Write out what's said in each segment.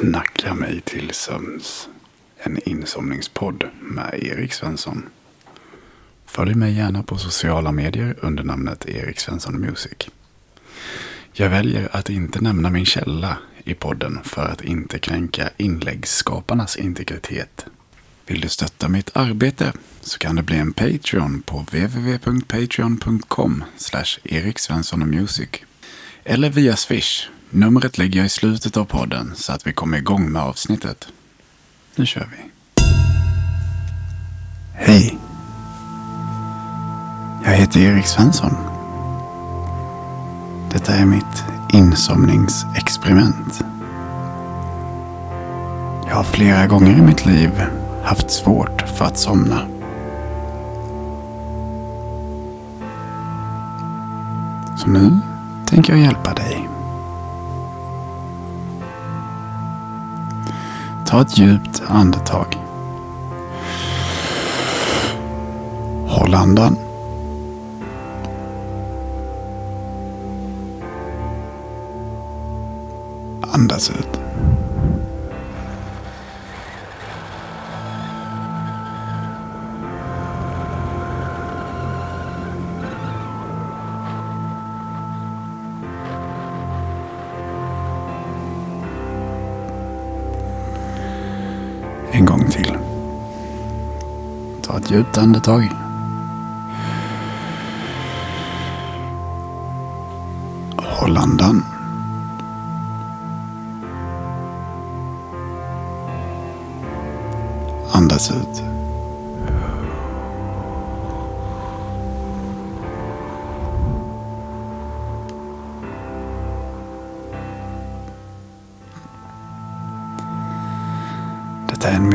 Snacka mig till sömns. En insomningspodd med Erik Svensson. Följ mig gärna på sociala medier under namnet Erik Svensson Music. Jag väljer att inte nämna min källa i podden för att inte kränka inläggsskaparnas integritet. Vill du stötta mitt arbete så kan det bli en Patreon på www.patreon.com Erik Svensson Music. Eller via Swish Numret lägger jag i slutet av podden så att vi kommer igång med avsnittet. Nu kör vi. Hej. Jag heter Erik Svensson. Detta är mitt insomningsexperiment. Jag har flera gånger i mitt liv haft svårt för att somna. Så nu tänker jag hjälpa dig. Ta ett djupt andetag. Håll andan. Andas ut. En gång till. Ta ett djupt andetag.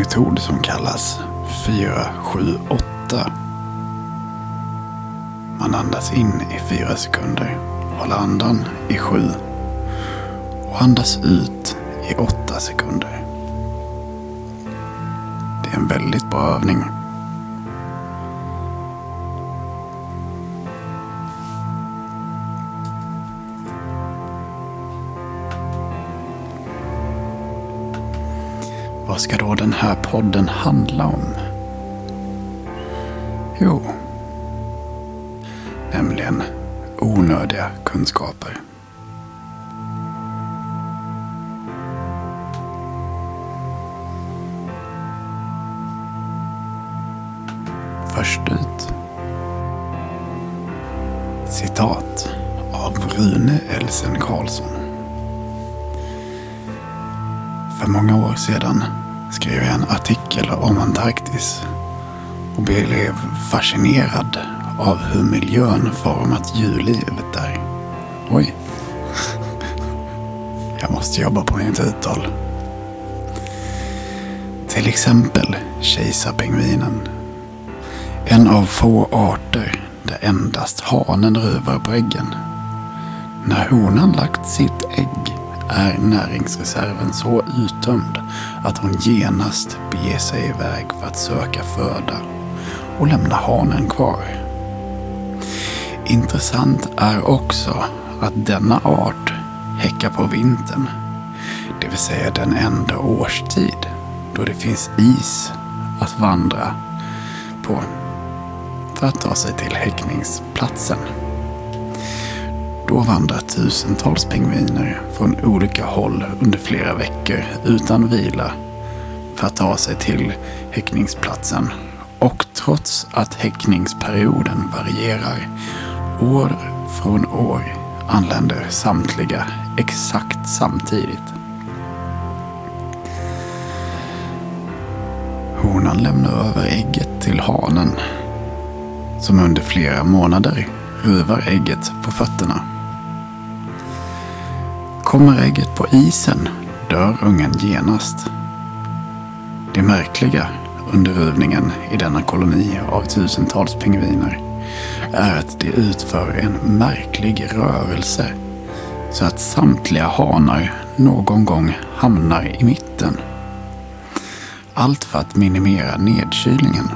Metod som kallas 478. Man andas in i 4 sekunder, håller andan i 7 och andas ut i 8 sekunder. Det är en väldigt bra övning. Vad ska då den här podden handla om? Jo, nämligen onödiga kunskaper. Först ut. Citat av Rune Elsen Karlsson. För många år sedan skrev jag en artikel om Antarktis och blev fascinerad av hur miljön format djurlivet där. Oj. Jag måste jobba på mitt uttal. Till exempel kejsarpingvinen. En av få arter där endast hanen ruvar på äggen. När honan lagt sitt ägg är näringsreserven så uttömd att hon genast beger sig iväg för att söka föda och lämna hanen kvar. Intressant är också att denna art häckar på vintern, det vill säga den enda årstid då det finns is att vandra på för att ta sig till häckningsplatsen. Då vandrar tusentals pingviner från olika håll under flera veckor utan vila för att ta sig till häckningsplatsen. Och trots att häckningsperioden varierar år från år anländer samtliga exakt samtidigt. Honan lämnar över ägget till hanen som under flera månader ruvar ägget på fötterna. Kommer ägget på isen dör ungen genast. Det märkliga under ruvningen i denna koloni av tusentals pingviner är att de utför en märklig rörelse så att samtliga hanar någon gång hamnar i mitten. Allt för att minimera nedkylningen.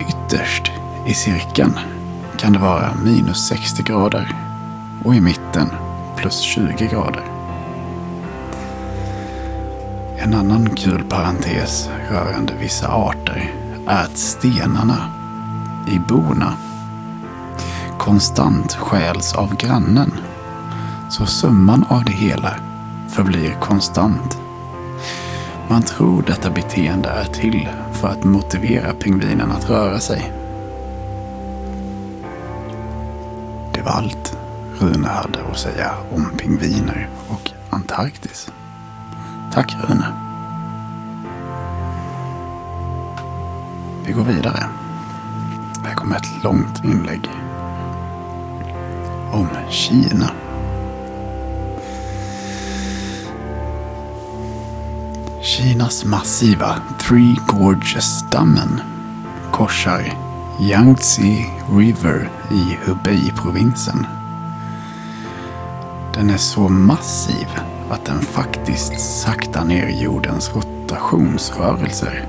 Ytterst i cirkeln kan det vara minus 60 grader och i mitten plus 20 grader. En annan kul parentes rörande vissa arter är att stenarna i borna konstant stjäls av grannen. Så summan av det hela förblir konstant. Man tror detta beteende är till för att motivera pingvinen att röra sig. Det var allt Rune hade att säga om pingviner och Antarktis. Tack Rune. Vi går vidare. Här kommer ett långt inlägg om Kina. Kinas massiva Three Gorges-dammen korsar Yangtze River i Hubei-provinsen. Den är så massiv att den faktiskt saktar ner jordens rotationsrörelser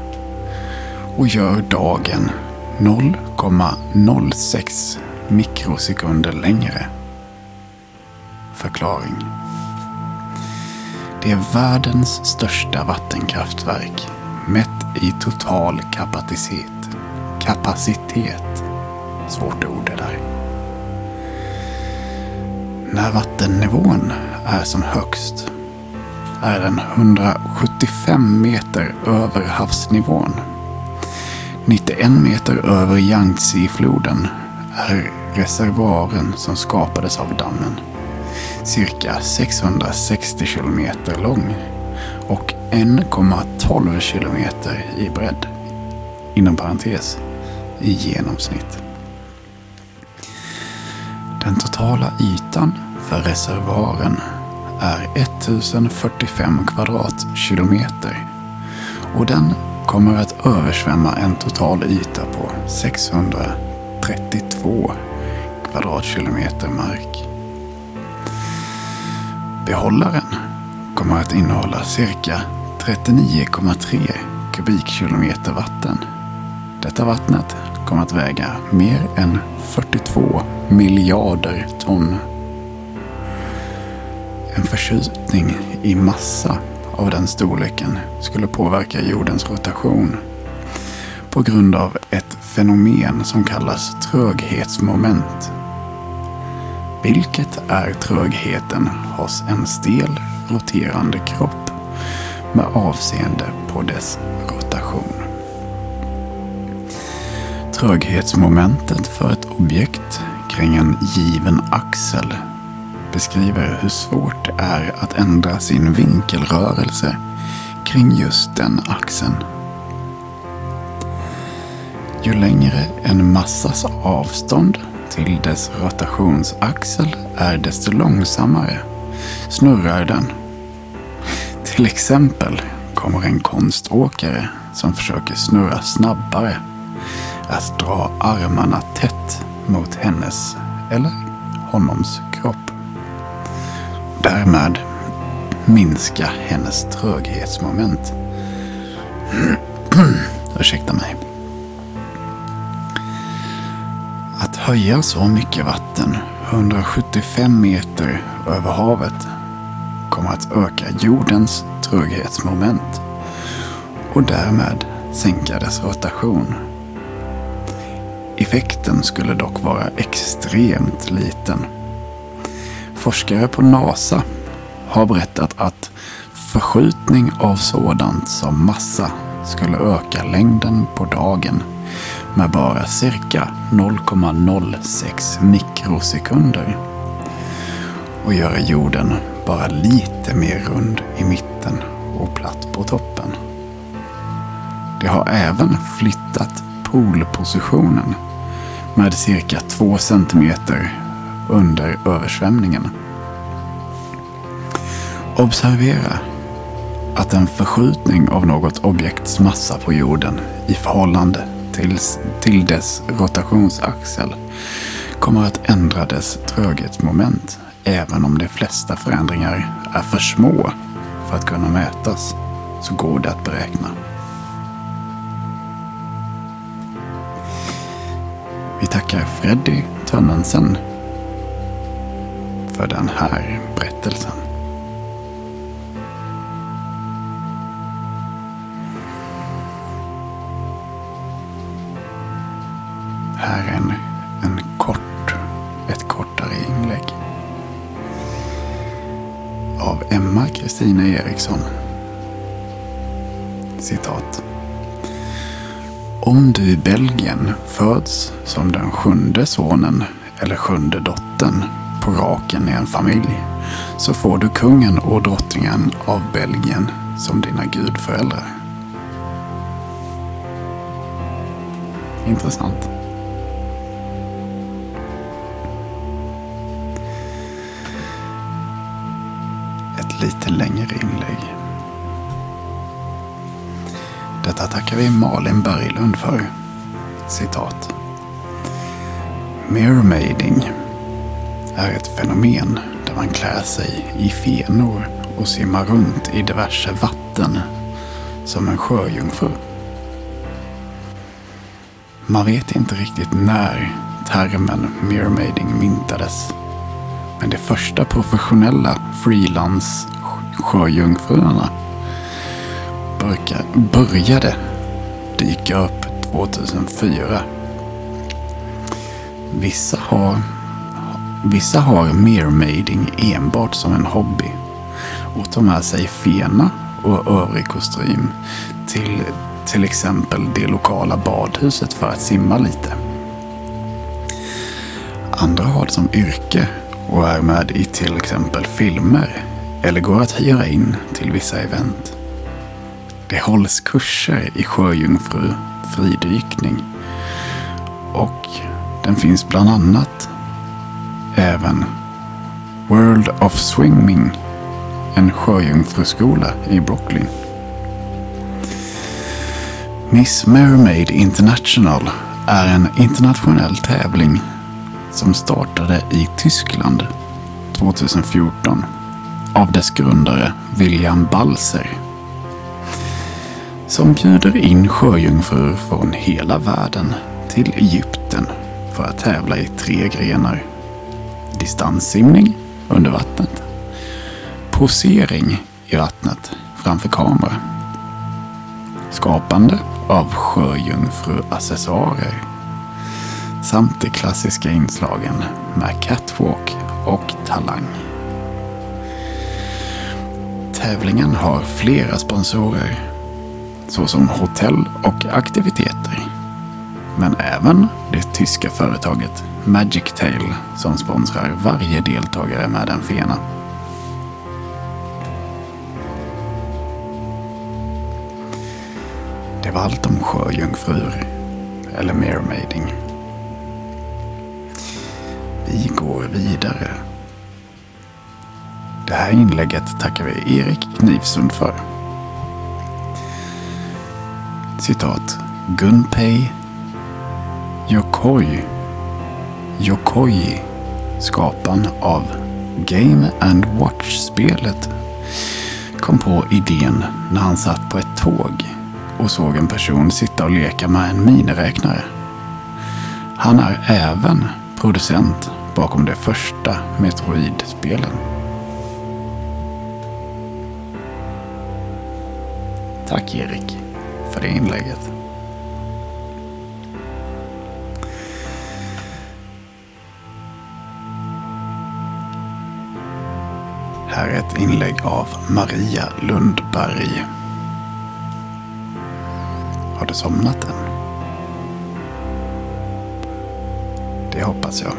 och gör dagen 0,06 mikrosekunder längre. Förklaring. Det är världens största vattenkraftverk mätt i total kapacitet. Kapacitet. Svårt ord det där. När vattennivån är som högst är den 175 meter över havsnivån. 91 meter över Yangtze-floden är reservoaren som skapades av dammen. Cirka 660 kilometer lång och 1,12 kilometer i bredd. Inom parentes, i genomsnitt. Den totala ytan för reservoaren är 1045 kvadratkilometer och den kommer att översvämma en total yta på 632 kvadratkilometer mark. Behållaren kommer att innehålla cirka 39,3 kubikkilometer vatten. Detta vattnet kommer att väga mer än 42 miljarder ton. En förskjutning i massa av den storleken skulle påverka jordens rotation på grund av ett fenomen som kallas tröghetsmoment. Vilket är trögheten hos en stel roterande kropp med avseende på dess rotation. Tröghetsmomentet för ett objekt kring en given axel beskriver hur svårt det är att ändra sin vinkelrörelse kring just den axeln. Ju längre en massas avstånd till dess rotationsaxel är desto långsammare snurrar den. Till exempel kommer en konståkare som försöker snurra snabbare att dra armarna tätt mot hennes eller honoms kropp. Därmed minska hennes tröghetsmoment. Ursäkta mig. Att höja så mycket vatten, 175 meter över havet, kommer att öka jordens tröghetsmoment och därmed sänka dess rotation. Effekten skulle dock vara extremt liten. Forskare på NASA har berättat att förskjutning av sådant som massa skulle öka längden på dagen med bara cirka 0,06 mikrosekunder och göra jorden bara lite mer rund i mitten och platt på toppen. Det har även flyttat polpositionen med cirka 2 centimeter under översvämningen. Observera att en förskjutning av något objekts massa på jorden i förhållande till, till dess rotationsaxel kommer att ändra dess tröghetsmoment även om de flesta förändringar är för små för att kunna mätas så går det att beräkna. Vi tackar Freddy Tönnensen för den här berättelsen. Här är en, en kort, ett kortare inlägg. Av Emma Kristina Eriksson. Citat. Om du i Belgien föds som den sjunde sonen eller sjunde dottern på raken i en familj så får du kungen och drottningen av Belgien som dina gudföräldrar. Intressant. Ett lite längre inlägg. Detta tackar vi Malin Berglund för. Citat. Mermaiding är ett fenomen där man klär sig i fenor och simmar runt i diverse vatten som en sjöjungfru. Man vet inte riktigt när termen mermaiding myntades. Men de första professionella frilans sjöjungfrurna började dyka upp 2004. Vissa har, vissa har mermaiding enbart som en hobby och tar med sig fena och övrig kostym till till exempel det lokala badhuset för att simma lite. Andra har det som yrke och är med i till exempel filmer eller går att hyra in till vissa event. Det hålls kurser i sjöjungfru fridykning och den finns bland annat även World of Swimming, en sjöjungfruskola i Brooklyn. Miss Mermaid International är en internationell tävling som startade i Tyskland 2014 av dess grundare William Balser. Som bjuder in sjöjungfrur från hela världen till Egypten för att tävla i tre grenar. Distanssimning under vattnet. Posering i vattnet framför kamera. Skapande av sjöjungfruaccessoarer samt de klassiska inslagen med catwalk och talang. Tävlingen har flera sponsorer såsom hotell och aktiviteter. Men även det tyska företaget Magic Tail som sponsrar varje deltagare med en fena. Det var allt om sjöjungfrur eller mermaiding. Vi går vidare. Det här inlägget tackar vi Erik Knivsund för. Citat. Gunpei Yokoi Yokoi, skaparen av Game and Watch-spelet, kom på idén när han satt på ett tåg och såg en person sitta och leka med en miniräknare. Han är även producent bakom de första Metroid-spelen. Tack Erik för det inlägget. Är ett inlägg av Maria Lundberg. Har du somnat än? Det hoppas jag.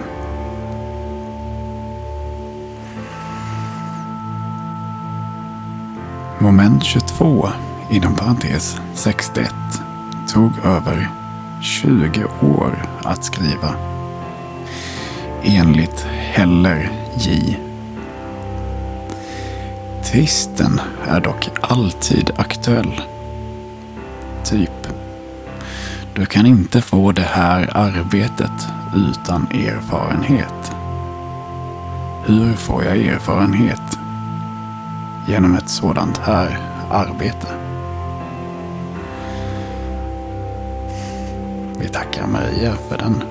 Moment 22, inom parentes 61, tog över 20 år att skriva. Enligt Heller J. Tvisten är dock alltid aktuell. Typ. Du kan inte få det här arbetet utan erfarenhet. Hur får jag erfarenhet? Genom ett sådant här arbete. Vi tackar Maria för den,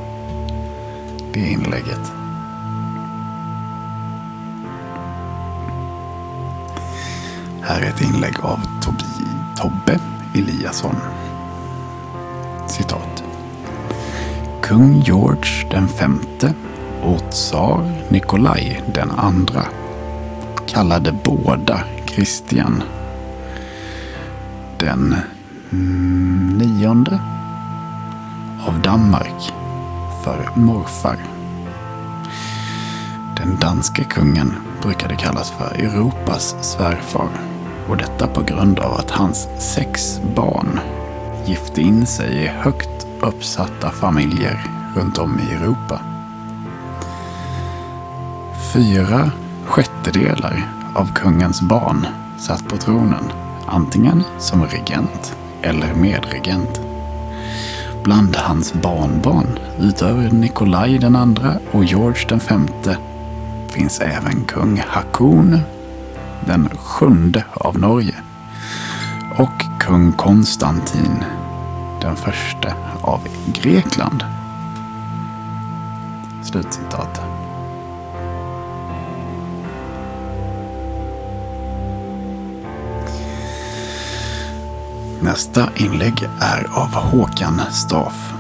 det inlägget. Här är ett inlägg av Tobi, Tobbe Eliasson. Citat. Kung George den femte och tsar Nikolaj den andra kallade båda Kristian den nionde av Danmark för morfar. Den danske kungen brukade kallas för Europas svärfar och detta på grund av att hans sex barn gifte in sig i högt uppsatta familjer runt om i Europa. Fyra sjättedelar av kungens barn satt på tronen, antingen som regent eller medregent. Bland hans barnbarn, utöver Nikolaj den andra och George den femte, finns även kung Hakon den sjunde av Norge och kung Konstantin den första av Grekland. Slutcitat. Nästa inlägg är av Håkan Staff.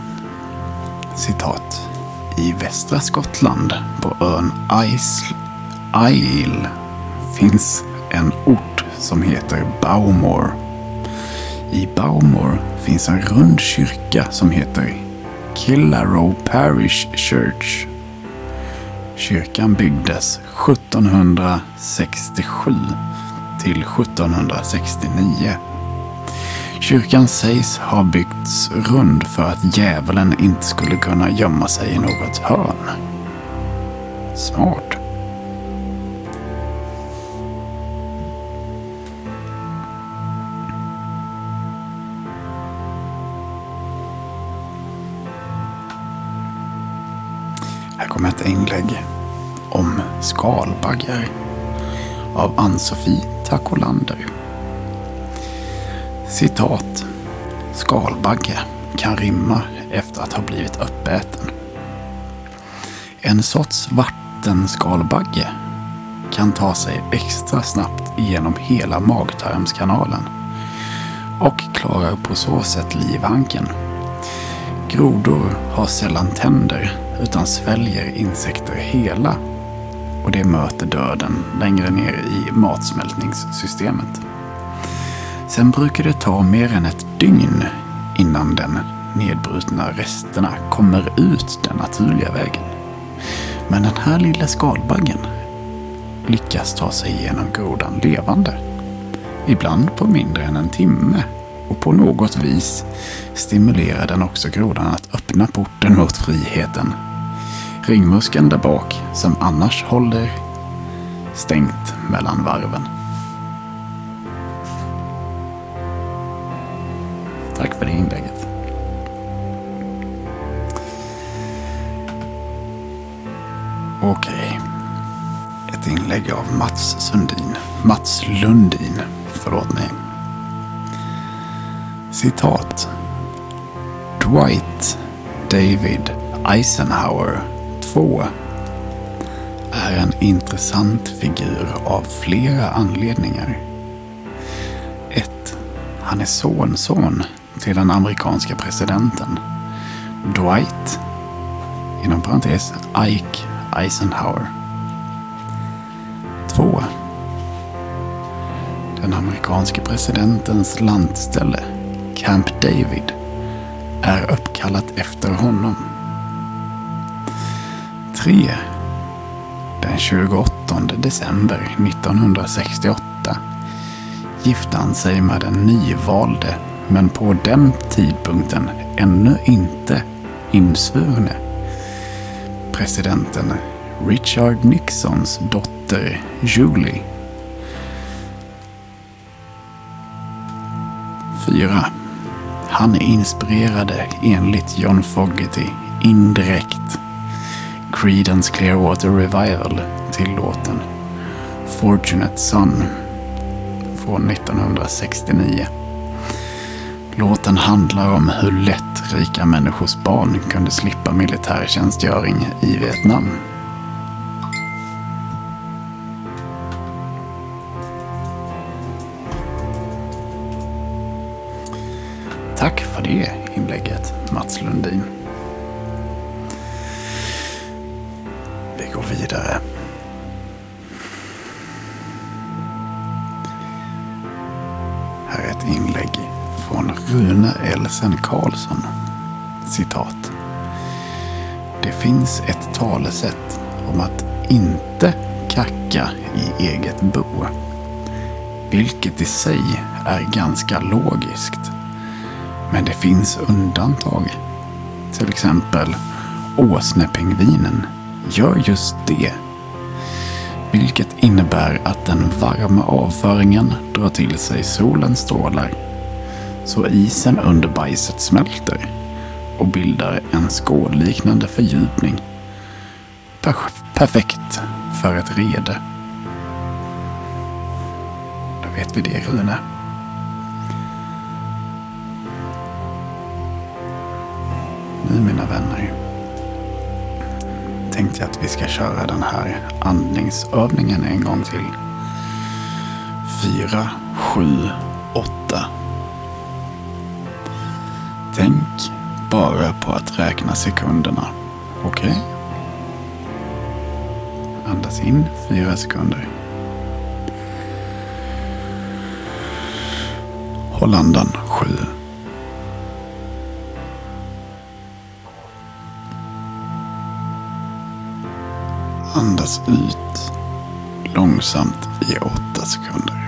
Citat. I västra Skottland på ön Isle, Isle finns en ort som heter Baumor. I Baumor finns en rund kyrka som heter Killarow Parish Church. Kyrkan byggdes 1767 till 1769. Kyrkan sägs ha byggts rund för att djävulen inte skulle kunna gömma sig i något hörn. Smart. Skalbaggar av Ann-Sofie Takolander. Citat. Skalbagge kan rimma efter att ha blivit uppäten. En sorts vattenskalbagge kan ta sig extra snabbt genom hela magtarmskanalen och klarar på så sätt livhanken. Grodor har sällan tänder utan sväljer insekter hela och det möter döden längre ner i matsmältningssystemet. Sen brukar det ta mer än ett dygn innan den nedbrutna resterna kommer ut den naturliga vägen. Men den här lilla skalbaggen lyckas ta sig igenom grodan levande. Ibland på mindre än en timme och på något vis stimulerar den också grodan att öppna porten mot friheten. Ringmuskeln där bak som annars håller stängt mellan varven. Tack för det inlägget. Okej. Ett inlägg av Mats Sundin. Mats Lundin. Förlåt mig. Citat. Dwight David Eisenhower 2 är en intressant figur av flera anledningar. 1. Han är sonson till den amerikanska presidenten Dwight, inom parentes Ike Eisenhower. 2. Den amerikanske presidentens lantställe, Camp David är uppkallat efter honom. 3. Den 28 december 1968 gifte han sig med den nyvalde men på den tidpunkten ännu inte insvurne presidenten Richard Nixons dotter Julie. 4. Han inspirerade enligt John Fogerty indirekt Creedence Clearwater Revival till låten Fortunate Son från 1969. Låten handlar om hur lätt rika människors barn kunde slippa militärtjänstgöring i Vietnam. Elsen Karlsson. Citat. Det finns ett talesätt om att inte kacka i eget bo. Vilket i sig är ganska logiskt. Men det finns undantag. Till exempel åsnepingvinen gör just det. Vilket innebär att den varma avföringen drar till sig solens strålar. Så isen under bajset smälter och bildar en skålliknande fördjupning. Per perfekt för ett rede. Då vet vi det, Rune. Nu, mina vänner, tänkte jag att vi ska köra den här andningsövningen en gång till. Fyra, sju, åtta. Tänk bara på att räkna sekunderna. Okej? Okay? Andas in fyra sekunder. Håll andan sju. Andas ut långsamt i åtta sekunder.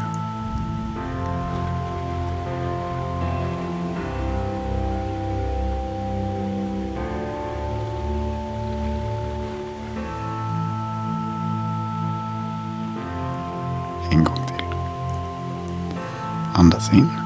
En gång till. Andas in.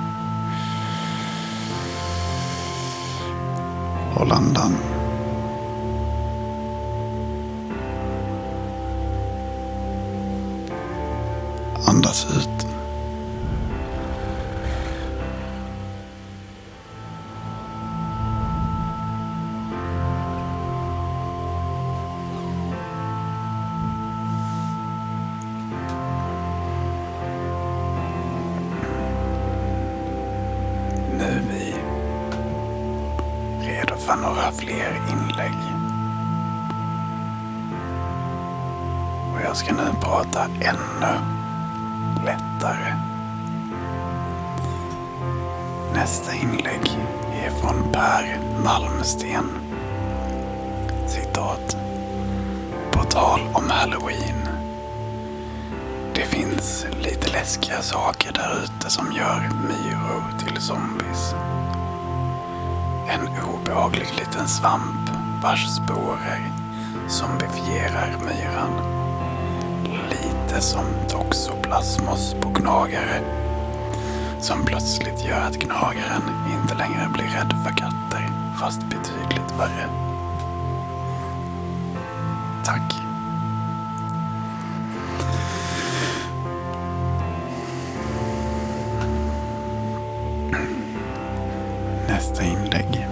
Nästa inlägg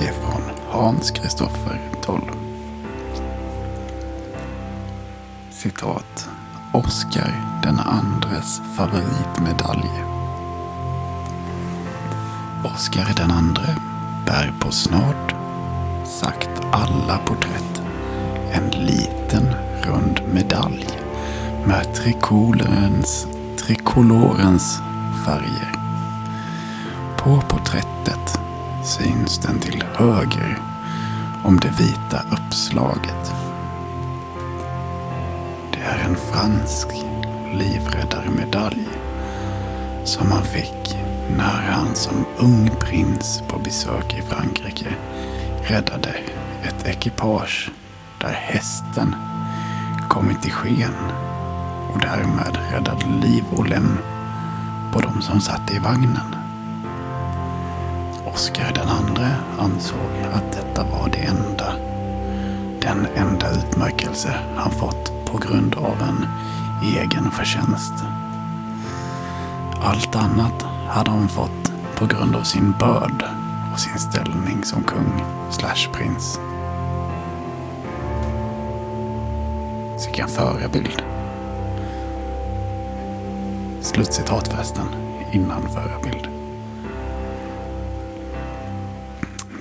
är från Hans Kristoffer 12. Citat. Oscar den andres favoritmedalj. Oscar den andre bär på snart sagt alla porträtt en liten rund medalj med trikolorens, trikolorens färger. På porträttet syns den till höger om det vita uppslaget. Det är en fransk livräddarmedalj som han fick när han som ung prins på besök i Frankrike räddade ett ekipage där hästen kommit i sken och därmed räddade liv och lem på de som satt i vagnen. Oscar den andre ansåg att detta var det enda, den enda utmärkelse han fått på grund av en egen förtjänst. Allt annat hade han fått på grund av sin börd och sin ställning som kung slash prins. Vilken förebild. Slutcitat förresten, innan förebild.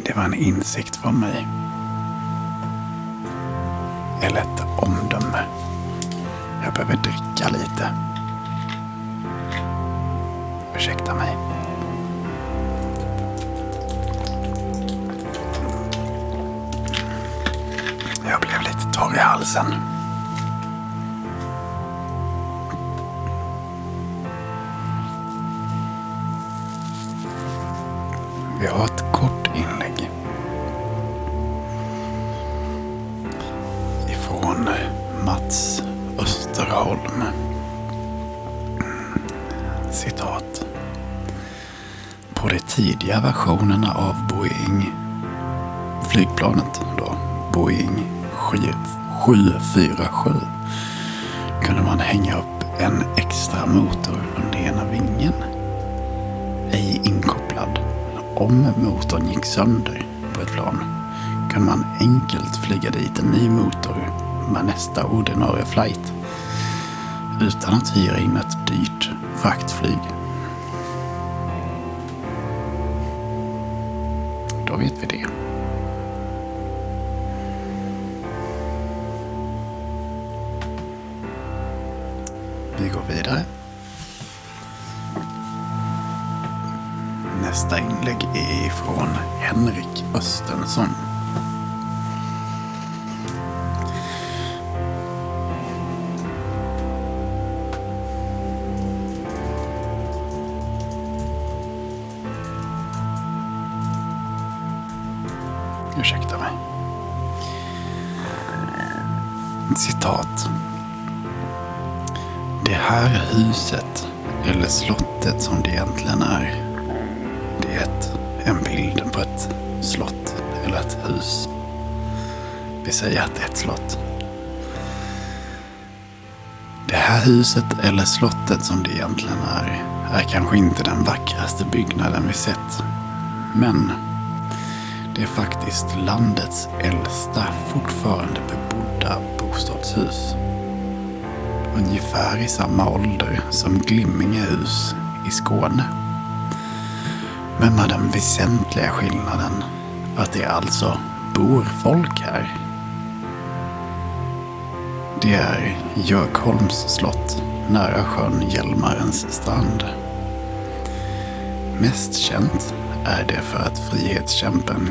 Det var en insikt från mig. Eller ett omdöme. Jag behöver dricka lite. Ursäkta mig. Jag blev lite torr i halsen. Tidiga versionerna av Boeing, flygplanet då, Boeing 747, kunde man hänga upp en extra motor under ena vingen. Ej inkopplad. Om motorn gick sönder på ett plan kunde man enkelt flyga dit en ny motor med nästa ordinarie flight utan att hyra in ett dyrt fraktflyg. Går vidare. Nästa inlägg är från Henrik Östensson. Ursäkta mig. Citat. Det här huset, eller slottet som det egentligen är, det är ett, en bild på ett slott eller ett hus. Vi säger att det är ett slott. Det här huset eller slottet som det egentligen är, är kanske inte den vackraste byggnaden vi sett. Men det är faktiskt landets äldsta fortfarande bebodda bostadshus. Ungefär i samma ålder som Glimmingehus i Skåne. Men med den väsentliga skillnaden att det alltså bor folk här. Det är Jökholms slott nära sjön Hjälmarens strand. Mest känt är det för att frihetskämpen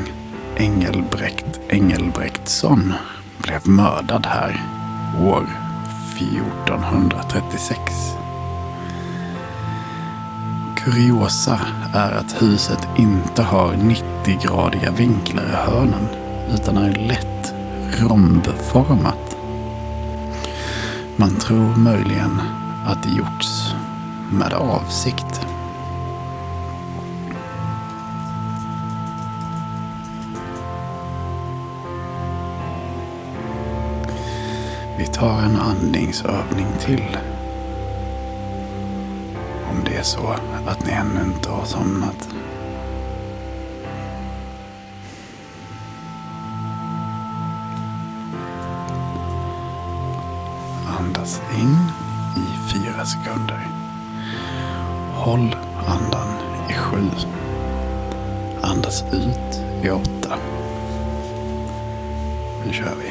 Engelbrekt Engelbrektsson blev mördad här år 1436. Kuriosa är att huset inte har 90-gradiga vinklar i hörnen utan är lätt rombformat. Man tror möjligen att det gjorts med avsikt. Vi tar en andningsövning till. Om det är så att ni ännu inte har somnat. Andas in i fyra sekunder. Håll andan i sju. Andas ut i åtta. Nu kör vi.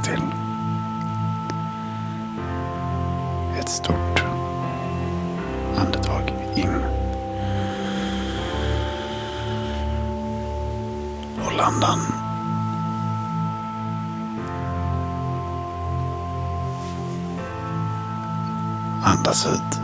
En till. Ett stort andetag in. Håll andan. Andas ut.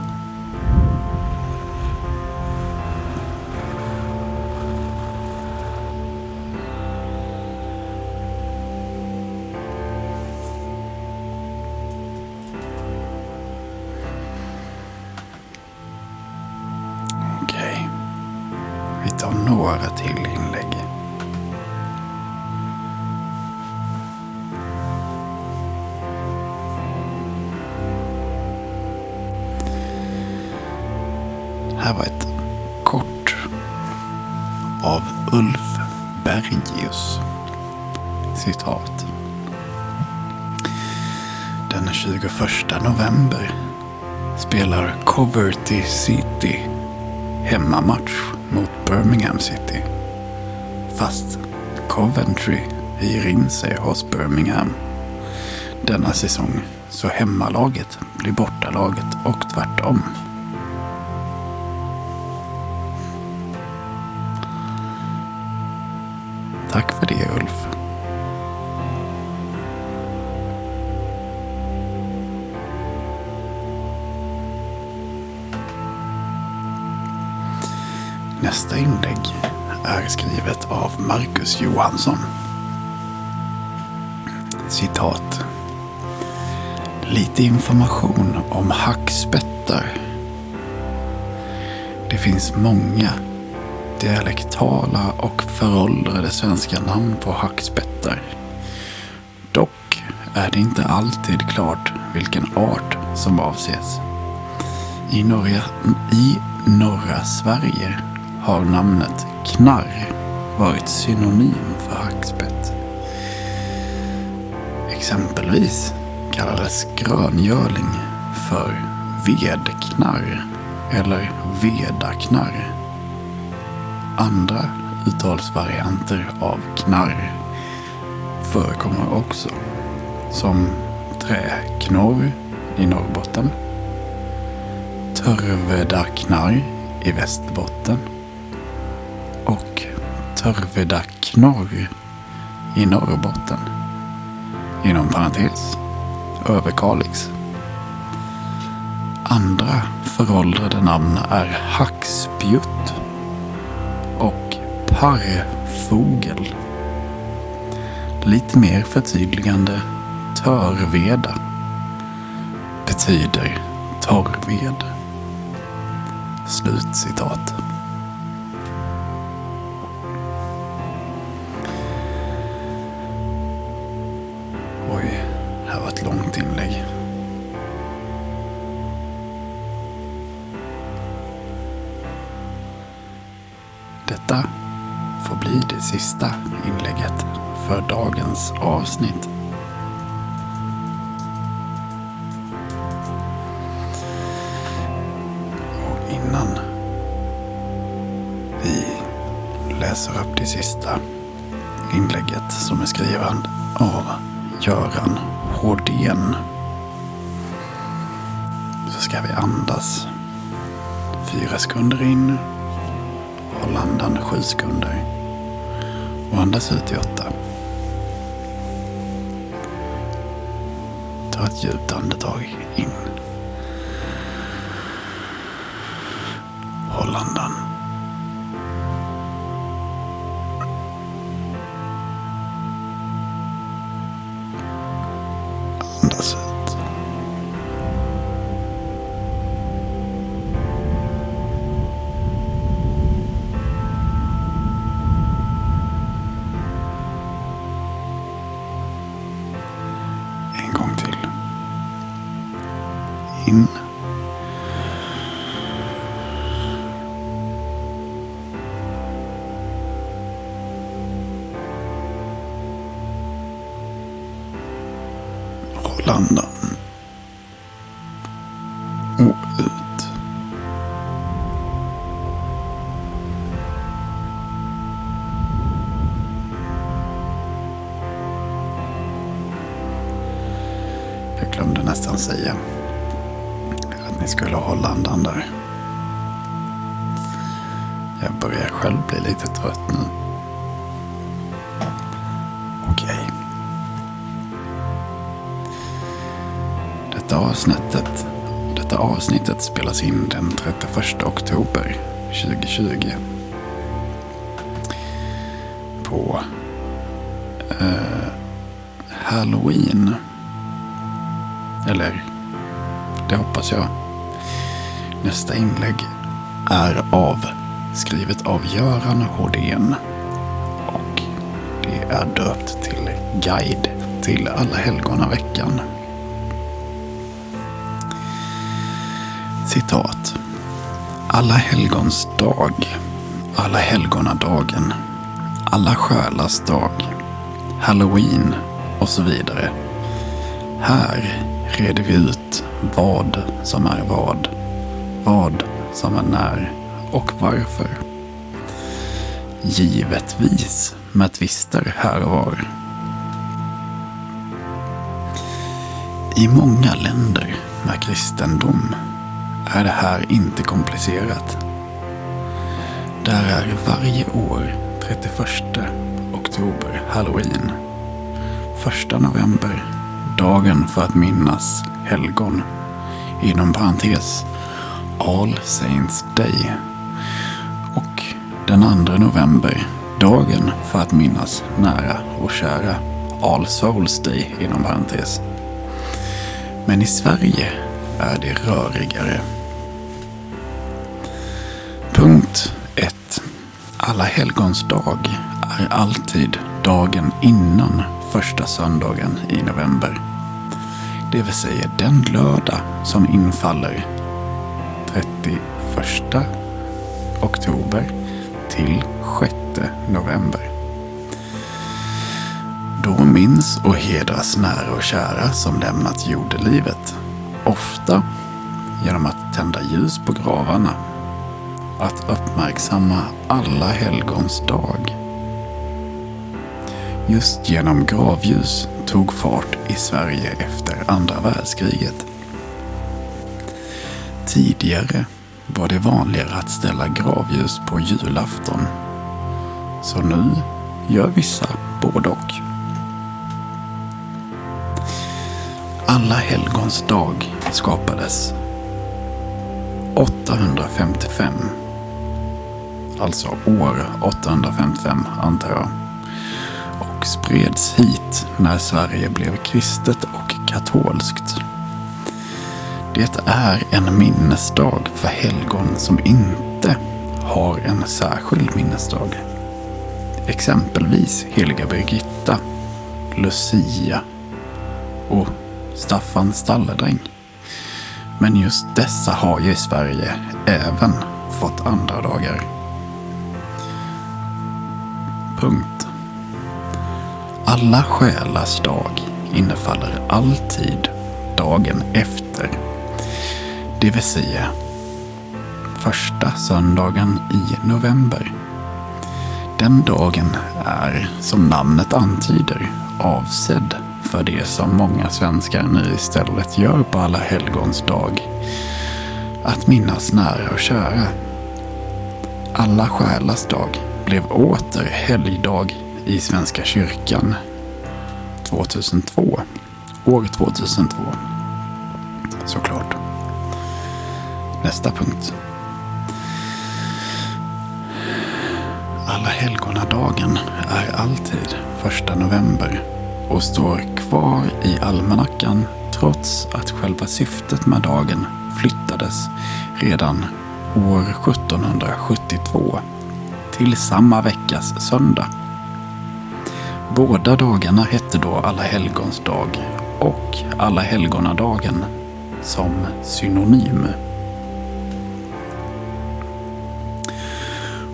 November spelar Coverty City hemmamatch mot Birmingham City. Fast Coventry hyr in sig hos Birmingham denna säsong så hemmalaget blir bortalaget och tvärtom. Tack för det Ulf. Nästa inlägg är skrivet av Marcus Johansson. Citat. Lite information om hackspettar. Det finns många dialektala och föråldrade svenska namn på hackspettar. Dock är det inte alltid klart vilken art som avses. I norra, i norra Sverige har namnet knarr varit synonym för hackspett. Exempelvis kallades gröngöling för vedknarr eller vedaknarr. Andra uttalsvarianter av knarr förekommer också. Som träknorr i Norrbotten. Törvedaknarr i Västerbotten. Törvedack Törvedaknorr i Norrbotten. Inom parentes Överkalix. Andra föråldrade namn är hackspjutt och parrfogel. Lite mer förtydligande törveda betyder torrved. Slutcitat. citat. Sista inlägget för dagens avsnitt. Och innan vi läser upp det sista inlägget som är skriven av Göran Hårdén så ska vi andas fyra sekunder in Håll andan sju sekunder. Och andas ut i åtta. Ta ett djupt andetag in. Håll avsnittet, detta avsnittet spelas in den 31 oktober 2020. På eh, Halloween. Eller, det hoppas jag. Nästa inlägg är av, skrivet av Göran Hårdén. Och det är döpt till Guide till Alla helgona veckan. Citat. Alla helgons dag, alla helgonadagen, alla själars dag, halloween och så vidare. Här reder vi ut vad som är vad, vad som är när och varför. Givetvis med tvister här och var. I många länder med kristendom är det här inte komplicerat. Där är varje år 31 oktober halloween. 1 november dagen för att minnas helgon. Inom parentes All Saints Day. Och den 2 november dagen för att minnas nära och kära. All Souls Day inom parentes. Men i Sverige är det rörigare. Alla helgons dag är alltid dagen innan första söndagen i november. Det vill säga den lördag som infaller 31 oktober till 6 november. Då minns och hedras nära och kära som lämnat jordelivet. Ofta genom att tända ljus på gravarna. Att uppmärksamma alla helgons dag. Just genom gravljus tog fart i Sverige efter andra världskriget. Tidigare var det vanligare att ställa gravljus på julafton. Så nu gör vissa både och. Alla helgons dag skapades 855. Alltså år 855 antar jag. Och spreds hit när Sverige blev kristet och katolskt. Det är en minnesdag för helgon som inte har en särskild minnesdag. Exempelvis heliga Birgitta, Lucia och Staffan Stalledräng. Men just dessa har ju i Sverige även fått andra dagar. Punkt. Alla själars dag innefaller alltid dagen efter. Det vill säga första söndagen i november. Den dagen är, som namnet antyder, avsedd för det som många svenskar nu istället gör på alla helgons dag. Att minnas nära och kära. Alla själars dag blev åter helgdag i Svenska kyrkan 2002. År 2002. Såklart. Nästa punkt. Alla helgonadagen är alltid första november och står kvar i almanackan trots att själva syftet med dagen flyttades redan år 1772 till samma veckas söndag. Båda dagarna hette då Alla helgons dag och Alla helgonadagen som synonym.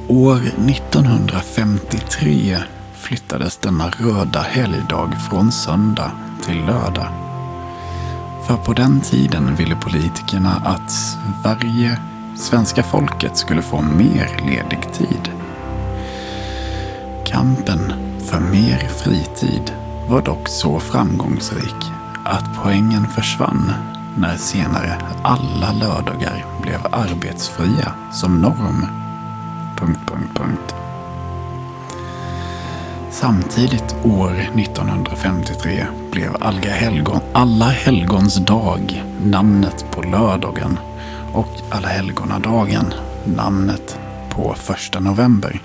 År 1953 flyttades denna röda helgdag från söndag till lördag. För på den tiden ville politikerna att varje svenska folket skulle få mer ledig tid. Kampen för mer fritid var dock så framgångsrik att poängen försvann när senare alla lördagar blev arbetsfria som norm. Punkt, punkt, punkt. Samtidigt år 1953 blev Alga helgon, Alla helgons dag namnet på lördagen och Alla helgonadagen namnet på första november.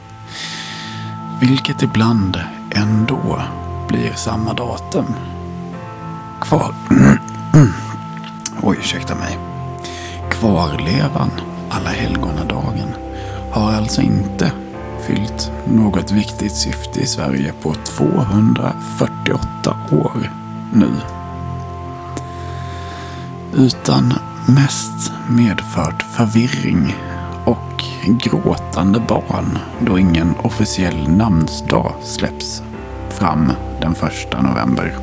Vilket ibland ändå blir samma datum. Kvar... Oj, ursäkta mig. Kvarlevan Alla helgonadagen har alltså inte fyllt något viktigt syfte i Sverige på 248 år nu. Utan mest medfört förvirring och gråtande barn då ingen officiell namnsdag släpps fram den 1 november.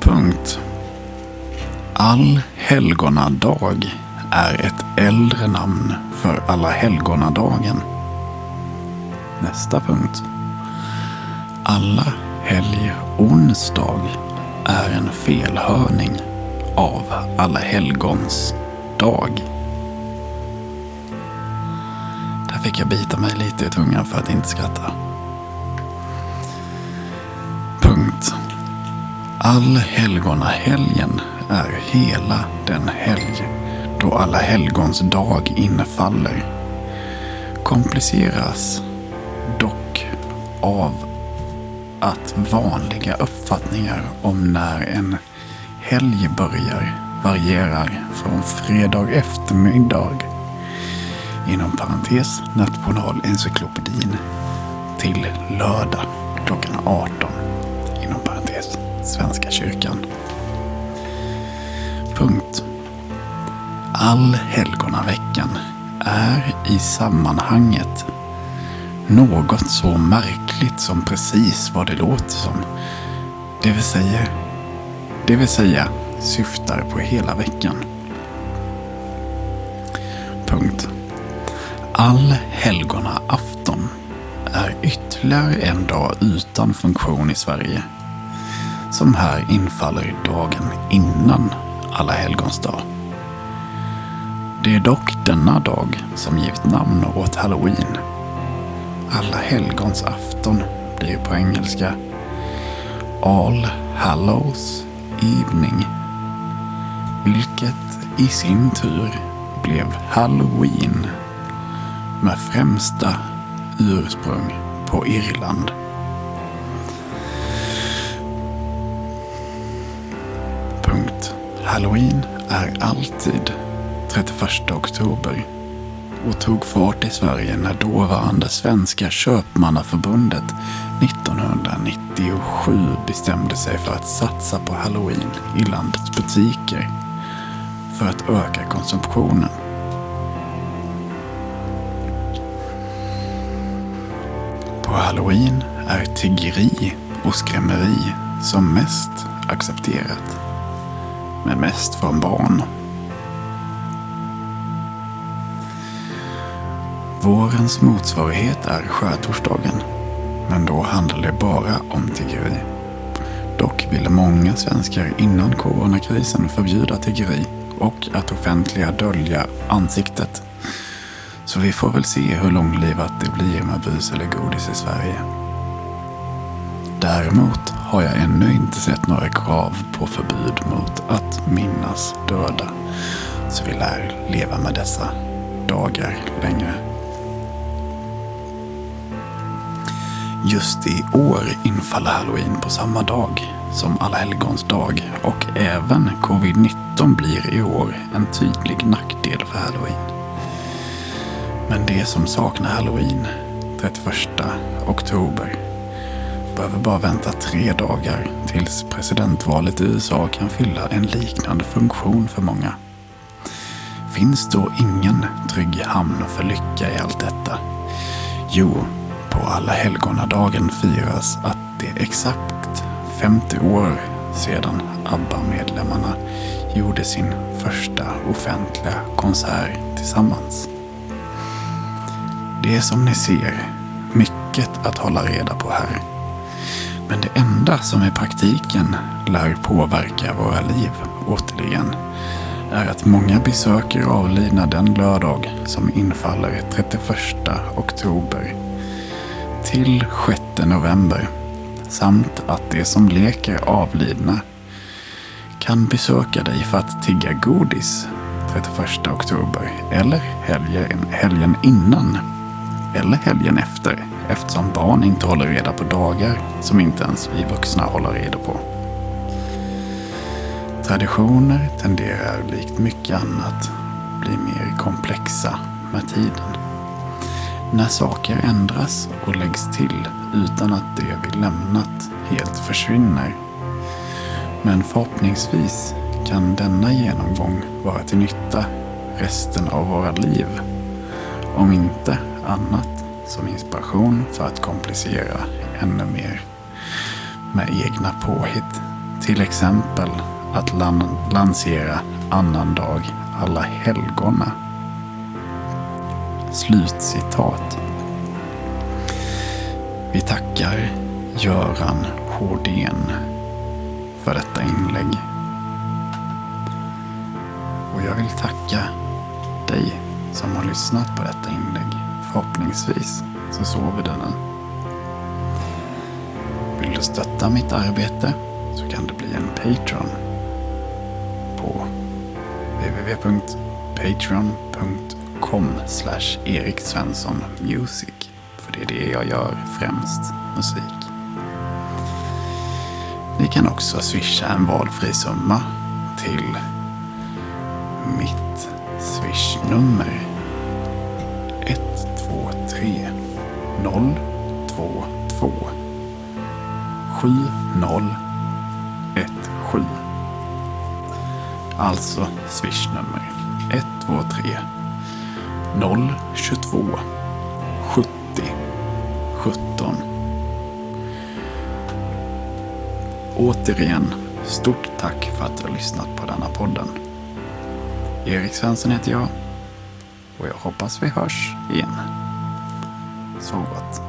Punkt. All helgonadag är ett äldre namn för alla helgonadagen. Nästa punkt. Alla helg onsdag är en felhörning av Alla helgons dag. Där fick jag bita mig lite i tungan för att inte skratta. Punkt. All helgona helgen är hela den helg då Alla helgons dag infaller. Kompliceras dock av att vanliga uppfattningar om när en helg börjar varierar från fredag eftermiddag inom parentes Nationalencyklopedin till lördag klockan 18 inom parentes Svenska kyrkan. Punkt. All helgonaveckan är i sammanhanget något så märkligt som precis vad det låter som. Det vill säga, det vill säga syftar på hela veckan. Punkt. All helgona afton är ytterligare en dag utan funktion i Sverige. Som här infaller dagen innan Alla helgons dag. Det är dock denna dag som givit namn åt halloween. Alla helgons afton blir på engelska All Hallows Evening. Vilket i sin tur blev Halloween med främsta ursprung på Irland. Punkt. Halloween är alltid 31 oktober och tog fart i Sverige när dåvarande Svenska Köpmannaförbundet 1997 bestämde sig för att satsa på halloween i landets butiker för att öka konsumtionen. På halloween är tiggeri och skrämmeri som mest accepterat. Men mest från barn. Vårens motsvarighet är skärtorsdagen. Men då handlar det bara om tiggeri. Dock ville många svenskar innan coronakrisen förbjuda tiggeri och att offentliga dölja ansiktet. Så vi får väl se hur långlivat det blir med bus eller godis i Sverige. Däremot har jag ännu inte sett några krav på förbud mot att minnas döda. Så vi lär leva med dessa dagar längre. Just i år infaller halloween på samma dag som alla helgons dag och även covid-19 blir i år en tydlig nackdel för halloween. Men det som saknar halloween 31 oktober behöver bara vänta tre dagar tills presidentvalet i USA kan fylla en liknande funktion för många. Finns då ingen trygg hamn för lycka i allt detta? Jo, på alla helgonadagen firas att det exakt 50 år sedan ABBA-medlemmarna gjorde sin första offentliga konsert tillsammans. Det är som ni ser mycket att hålla reda på här. Men det enda som i praktiken lär påverka våra liv återigen är att många besöker avlidna den lördag som infaller 31 oktober till 6 november samt att de som leker avlidna kan besöka dig för att tigga godis 31 oktober eller helgen, helgen innan eller helgen efter eftersom barn inte håller reda på dagar som inte ens vi vuxna håller reda på. Traditioner tenderar likt mycket annat bli mer komplexa med tiden. När saker ändras och läggs till utan att det vi lämnat helt försvinner. Men förhoppningsvis kan denna genomgång vara till nytta resten av våra liv. Om inte annat som inspiration för att komplicera ännu mer med egna påhitt. Till exempel att lan lansera annandag alla helgona. Slutcitat. Vi tackar Göran Hårdén för detta inlägg. Och jag vill tacka dig som har lyssnat på detta inlägg. Förhoppningsvis så sover du nu. Vill du stötta mitt arbete så kan du bli en Patreon på www.patreon.com patreon.com Svensson För det är det jag gör främst, musik. Ni kan också swisha en valfri summa till mitt swishnummer 123 022 7017. Alltså swishnummer 123 022 70 17. Återigen, stort tack för att du har lyssnat på denna podden. Erik Svensson heter jag och jag hoppas vi hörs igen. Sov gott.